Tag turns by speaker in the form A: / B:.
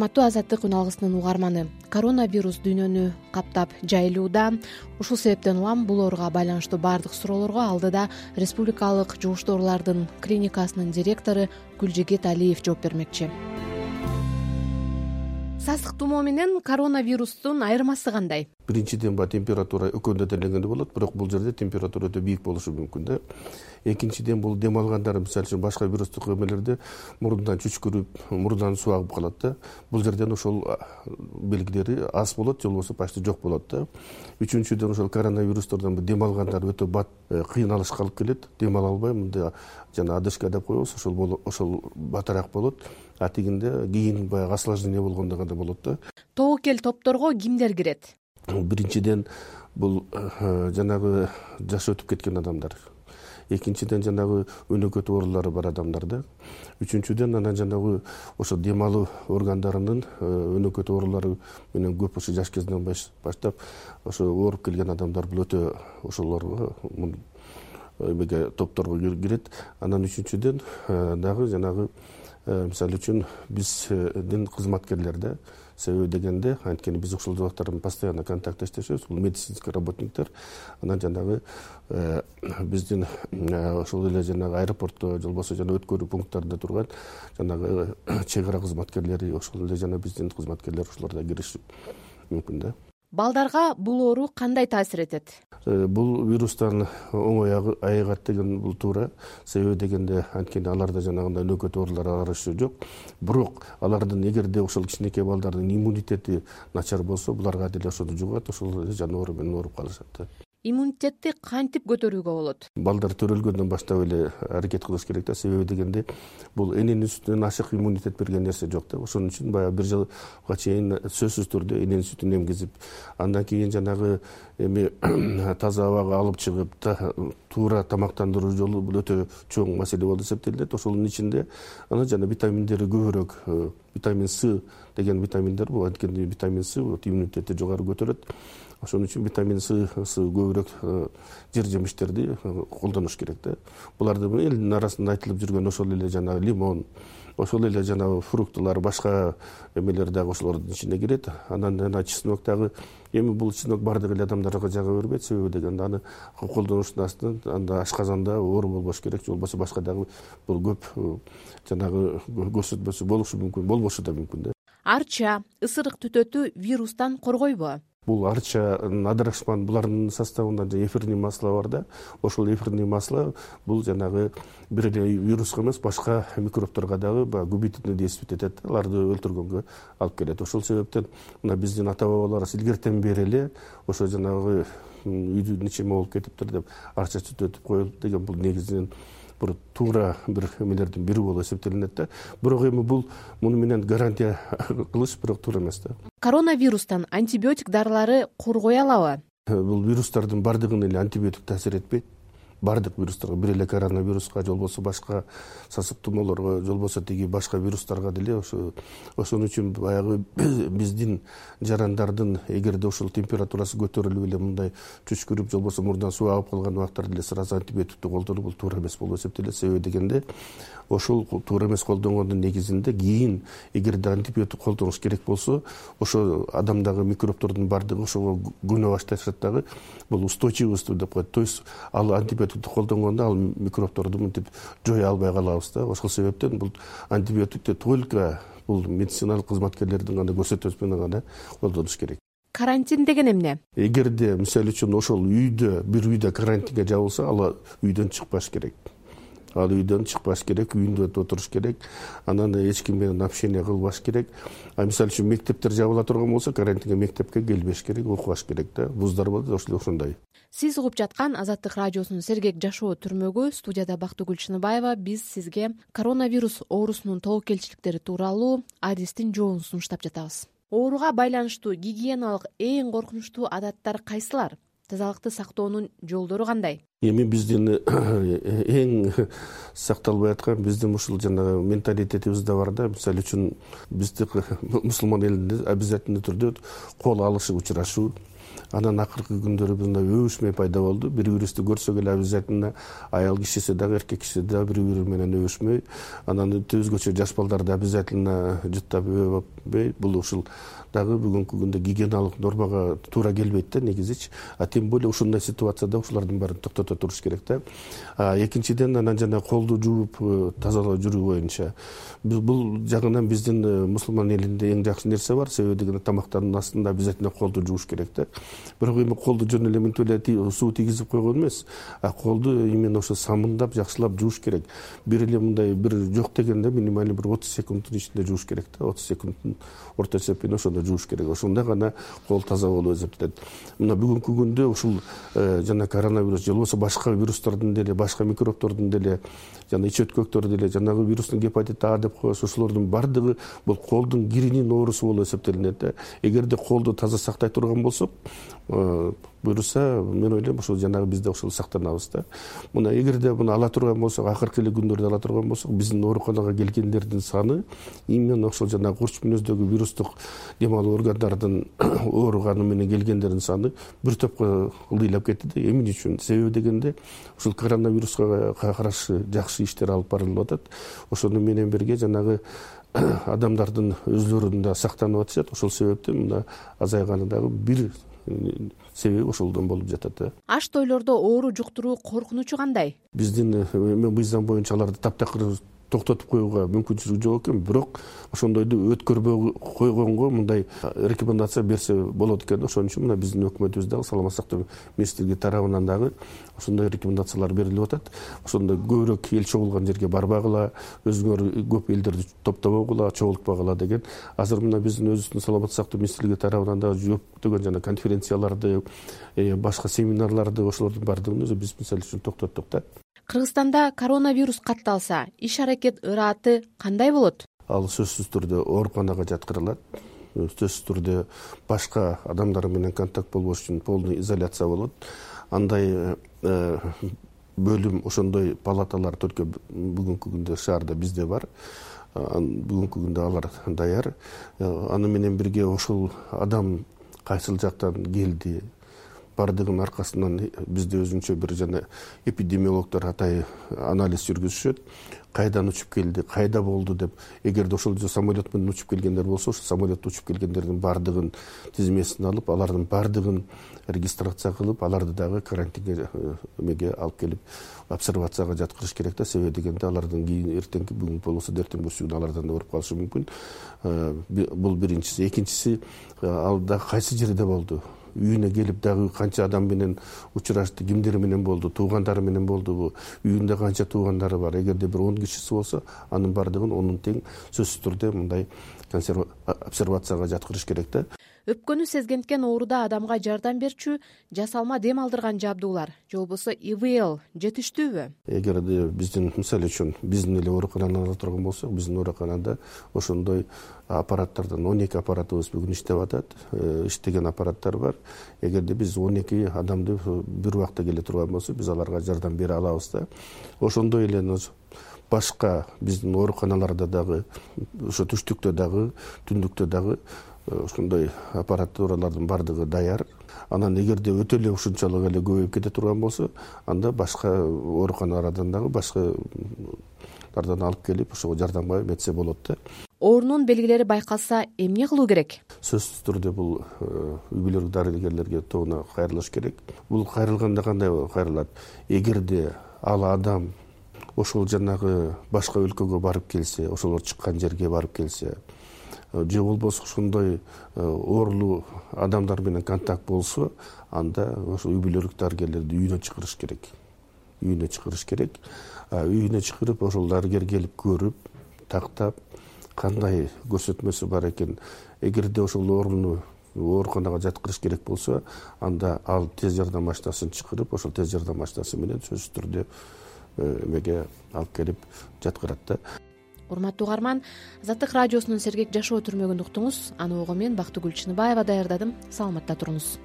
A: урматтуу азаттык үн алгысынын угарманы. Коронавирус дүйнөнү каптап жайылууда ушул себептен улам бул ооруга байланыштуу баардык суроолорго алдыда республикалык жугуштуу оорулардын клиникасынын директору гүлжигит алиев жооп бермекчи. Сасык тумоо менен коронавирустун айырмасы кандай
B: биринчиден баягы температура экөөндө делегенде болот бирок бул жерде температура өтө бийик болушу мүмкүн да. Экинчиден бул дем алгандар мисалы үчүн башка вирустук эмелерде мурундан чүчкүрүп мурундан суу агып калат да. Бул жерден ошол белгилери аз болот же болбосо почти жок болот да. Үчүнчүдөн ошол коронавирустордон дем алгандар өтө бат э, кыйналышка алып келет. Дем ала албай мындай жана одышка деп коебуз ошол ошол батыраак болот. А тигинде кийин баягы осложнение болгондо гана болот да.
A: Тобокел топторго кимдер кирет
B: биринчиден бул э, жанагы жашы өтүп кеткен адамдар. Экинчиден жанагы өнөкөт оорулары бар адамдар да. Үчүнчүдөн анан жанагы ошо дем алуу органдарынын э, өнөкөт оорулары менен көп ошо жаш кезинен баштап ошо ооруп келген адамдар бул өтө ошолорго эмеге топторго кирет. Анан үчүнчүдөн э, дагы жанагы мисалы үчүн биздин кызматкерлер да себеби дегенде анткени биз ушул менен постоянно контактдештешебиз бул медицинский работниктер. Анан жанагы э, биздин э, ошол эле жанагы аэропортто же болбосо жана өткөрүү пункттарында турган жанагы э, чек ара кызматкерлери ошол эле жана биздин кызматкерлер ошолор да кириши мүмкүн да
A: балдарга бул оору кандай таасир этет?
B: Э, бул вирустан оңой айыгат деген бул туура. Себеби дегенде анткени аларда жанагындай өнөкөт оорулар арышуу жок. Бирок алардын эгерде ошол кичинекей балдардын иммунитети начар болсо буларга деле ошону жугат ошол эле жана оору менен ооруп калышат да
A: иммунитетти кантип көтөрүүгө болот?
B: Балдар төрөлгөндөн баштап эле аракет кылыш керек да. Себеби дегенде бул эненин сүтүнөн ашык иммунитет берген нерсе жок да. Ошон үчүн баягы бир жылга чейин сөзсүз түрдө эненин сүтүн эмгизип андан кийин жанагы эми таза абага алып чыгып туура тамактандыруу жолу бул өтө чоң маселе болуп эсептелинет. Ошонун ичинде анан жана витаминдери көбүрөөк э, витамин с деген витаминдер бул анткени витамин с иммунитетти жогору көтөрөт ошон үчүн витамин с көбүрөөк э, жер жемиштерди э, колдонуш керек да. Буларды элдин арасында айтылып жүргөн ошол эле жанагы лимон ошол эле жанагы фруктылар башка эмелер дагы ошолордун ичине кирет. Анан жана чеснок дагы эми бул чеснок баардык эле адамдарга жага бербейт себеби дегенде аны колдонуштун астынан анда ашказанда оору болбош керек же болбосо башка дагы бул көп э, жанагы көрсөтмөсү болушу мүмкүн болбошу да мүмкүн да.
A: Арча ысырык түтөтүү вирустан коргойбу
B: бул арчанын адырашман булардын составында эфирный масло бар да. Ошол эфирный масло бул жанагы бир эле вируска эмес башка микробторго дагы баягы губительный действовать этет да. Аларды өлтүргөнгө алып келет. Ошол себептен мына биздин ата бабаларыбыз илгертен бери эле ошо жанагы үйдү нечеме болуп кетиптир деп арча түтөтүп коелу деген бул негизинен бир туура бир эмелердин бири болуп эсептелинет да. Бирок эми бул муну менен гарантия кылыш бирок туура эмес да.
A: Коронавирустан антибиотик дарылары коргой алабы.
B: Э, бул вирустардын баардыгына эле антибиотик таасир этпейт баардык вирустарга бир эле коронавируска же болбосо башка сасык тумоолорго же болбосо тиги башка вирустарга деле ошо ошон үчүн баягы биздин жарандардын эгерде ошол температурасы көтөрүлүп эле мындай чүчкүрүп же болбосо мурундан суу агып калган убактарда эле сразу антибиотикти колдонуу бул туура эмес болуп эсептелет себеби дегенде ошол туура эмес колдонгондун негизинде кийин эгерде антибиотик колдонуш керек болсо ошо адамдагы микробтордун баардыгы ошого көнө башташат дагы бул устойчивость деп коет. То есть ал антибиотикти колдонгондо ал микробторду мынтип жое албай калабыз да. Ошол себептен бул антибиотикти только бул медициналык кызматкерлердин гана көрсөтмөсү менен гана колдонуш керек.
A: Карантин деген эмне?
B: Эгерде мисалы үчүн ошол үйдө бир үйдө карантинге жабылса ал үйдөн чыкпаш керек ал үйдөн чыкпаш керек үйүндө отуруш керек анан эч ким менен общение кылбаш керек. А мисалы үчүн мектептер жабыла турган болсо карантинге мектепке келбеш керек окубаш керек да. Вуздар ошондой.
A: Сиз угуп жаткан азаттык радиосунун сергек жашоо түрмөгү студияда бактыгүл чыныбаева. Биз сизге коронавирус оорусунун тобокелчиликтери тууралуу адистин жообун сунуштап жатабыз. Ооруга байланыштуу гигиеналык эң коркунучтуу адаттар кайсылар тазалыкты сактоонун жолдору кандай?
B: Эми биздин эң сакталбай аткан биздин ушул жанагы менталитетибизде бар да. Мисалы үчүн бизди мусулман элинде обязательный түрдө кол алышып учурашуу анан акыркы күндөрү мындай өбүшмө пайда болду. Бири бирибизди көрсөк эле обязательно аял кишиси дагы эркек киши дагы бири бири менен өбүшмөй. Анан өзгөчө жаш балдарды обязательно жыттап өбөбөй бул ушул дагы бүгүнкү күндө гигиеналык нормага туура келбейт да негизичи. А тем более ушундай ситуацияда ушулардын баарын токтото туруш керек да. Экинчиден анан жана колду жууп э, тазалап жүрүү боюнча. Бул жагынан биздин э, мусулман элинде эң жакшы нерсе бар. Себеби дегенде тамактануунун астында обязательно колду жууш керек да бирок эми колду жөн эле мынтип эле суу тийгизип койгон эмес. А колду именно ошо самындап жакшылап жууш керек. Бир эле мындай бир жок дегенде минимальный бир отуз секунддун ичинде жууш керек да. Отуз секундтун орто эсеп менен ошондо жууш керек. Ошондо гана кол таза болуп эсептелет мына бүгүнкү күндө ушул э, жана коронавирус же болбосо башка вирустардын деле башка микробтордун деле жана ич өткөктөр деле жанагы вирустун гепатит а деп коебуз ошолордун баардыгы бул колдун киринин оорусу болуп эсептелинет да. Эгерде колду таза сактай турган болсок буюрса мен ойлойм ошол жанагы биз да ошол сактанабыз да. Мына эгерде муну ала турган болсок акыркы эле күндөрдү ала турган болсок биздин ооруканага келгендердин саны именно ошол жанагы курч мүнөздөгү вирустук дем алуу органдардын ооруганы менен келгендердин саны бир топко ылдыйлап кетти да эмне үчүн? Себеби дегенде ушул коронавируска каршы жакшы иштер алып барылып атат. Ошону менен бирге жанагы адамдардын өзлөрүн да сактанып атышат. Ошол себептен мына азайганы дагы бир себеби ошолдон болуп жатат да.
A: Аш тойлордо оору жуктуруу коркунучу кандай?
B: Биздин э, мыйзам боюнча аларды таптакыр токтотуп коюуга мүмкүнчүлүк жок экен. Бирок ошондойду өткөрбөй койгонго мындай рекомендация берсе болот экен ошон үчүн мына биздин өкмөтүбүз дагы саламаттык сактоо министрлиги тарабынан дагы ошондой рекомендациялар берилип атат. Ошондой көбүрөөк эл чогулган жерге барбагыла өзүңөр көп элдерди топтобогула чогултпагыла деген. Азыр мына биздин өзүбүздүн саламаттык сактоо министрлиги тарабынан дагы көптөгөн жана конференцияларды э, башка семинарларды ошолордун баардыгын өзү биз мисалы үчүн токтоттук да
A: кыргызстанда коронавирус катталса иш аракет ырааты кандай болот?
B: Ал сөзсүз түрдө ооруканага жаткырылат. Сөзсүз түрдө башка адамдар менен контакт болбош үчүн полный изоляция болот. Андай э, бөлүм ошондой палаталар только бүгүнкү күндө шаарда бизде бар. Бүгүнкү күндө алар даяр. Э, аны менен бирге ошол адам кайсыл жактан келди баардыгынын аркасынан бизде өзүнчө бир жана эпидемиологдор атайын анализ жүргүзүшөт. Кайдан учуп келди кайда болду деп эгерде ошол самолет менен учуп келгендер болсо ошо самолетто учуп келгендердин баардыгын тизмесин алып алардын баардыгын регистрация кылып аларды дагы карантинге э, эмеге алып келип обсервацияга жаткырыш керек да. Себеби дегенде алардын кийин эртеңки бүгүн болбосо эртеңкүсү күнү алардан да ооруп калышы мүмкүн. Э, бул биринчиси. Экинчиси э, ал дагы кайсы жерде болду үйүнө келип дагы канча адам менен учурашты кимдер менен болду туугандары менен болдубу үйүндө канча туугандары бар. Эгерде бир он кишиси болсо анын баардыгын онун тең сөзсүз түрдө мындай обсервацияга жаткырыш керек да
A: өпкөнү сезгенткен ооруда адамга жардам берчү жасалма дем алдырган жабдуулар. Же болбосо ивл жетиштүүбү?
B: Эгерде биздин мисалы үчүн биздин эле оорукананы ала турган болсок биздин ооруканада ошондой аппараттардан он эки аппаратыбыз бүгүн иштеп атат э, иштеген аппараттар бар. Эгерде биз он эки адамды бир убакта келе турган болсо биз аларга жардам бере алабыз да. Ошондой эле башка биздин ооруканаларда дагы ошо түштүктө дагы түндүктө дагы ошондой аппаратуралардын баардыгы даяр. Анан эгерде өтө эле ушунчалык эле көбөйүп кете турган болсо анда башка ооруканалардан дагы башкалардан алып келип ошого жардамга эметсе болот да.
A: Оорунун белгилери байкалса эмне кылуу керек?
B: Сөзсүз түрдө бул э, үй бүлөлүк дарыгерлерге тобуна кайрылыш керек. Бул кайрылганда кандай кайрылат? Эгерде ал адам ошол жанагы башка өлкөгө барып келсе ошолор чыккан жерге барып келсе же болбосо ошондой э, оорулуу адамдар менен контакт болсо анда ошо үй бүлөлүк дарыгерлерди үйүнө чакырыш керек. Үйүнө чакырыш керек. Үйүнө чакырып ошол дарыгер келип көрүп тактап кандай көрсөтмөсү бар экен? Эгерде ошол ооруну ооруканага жаткырыш керек болсо анда ал тез жардам машинасын чакырып ошол тез жардам машинасы менен сөзсүз түрдө эмеге алып келип жаткырат да
A: урматтуу угарман азаттык радиосунун сергек жашоо түрмөгүн уктуңуз. Аны угуу мен бактыгүл чыныбаева даярдадым. Саламатта туруңуз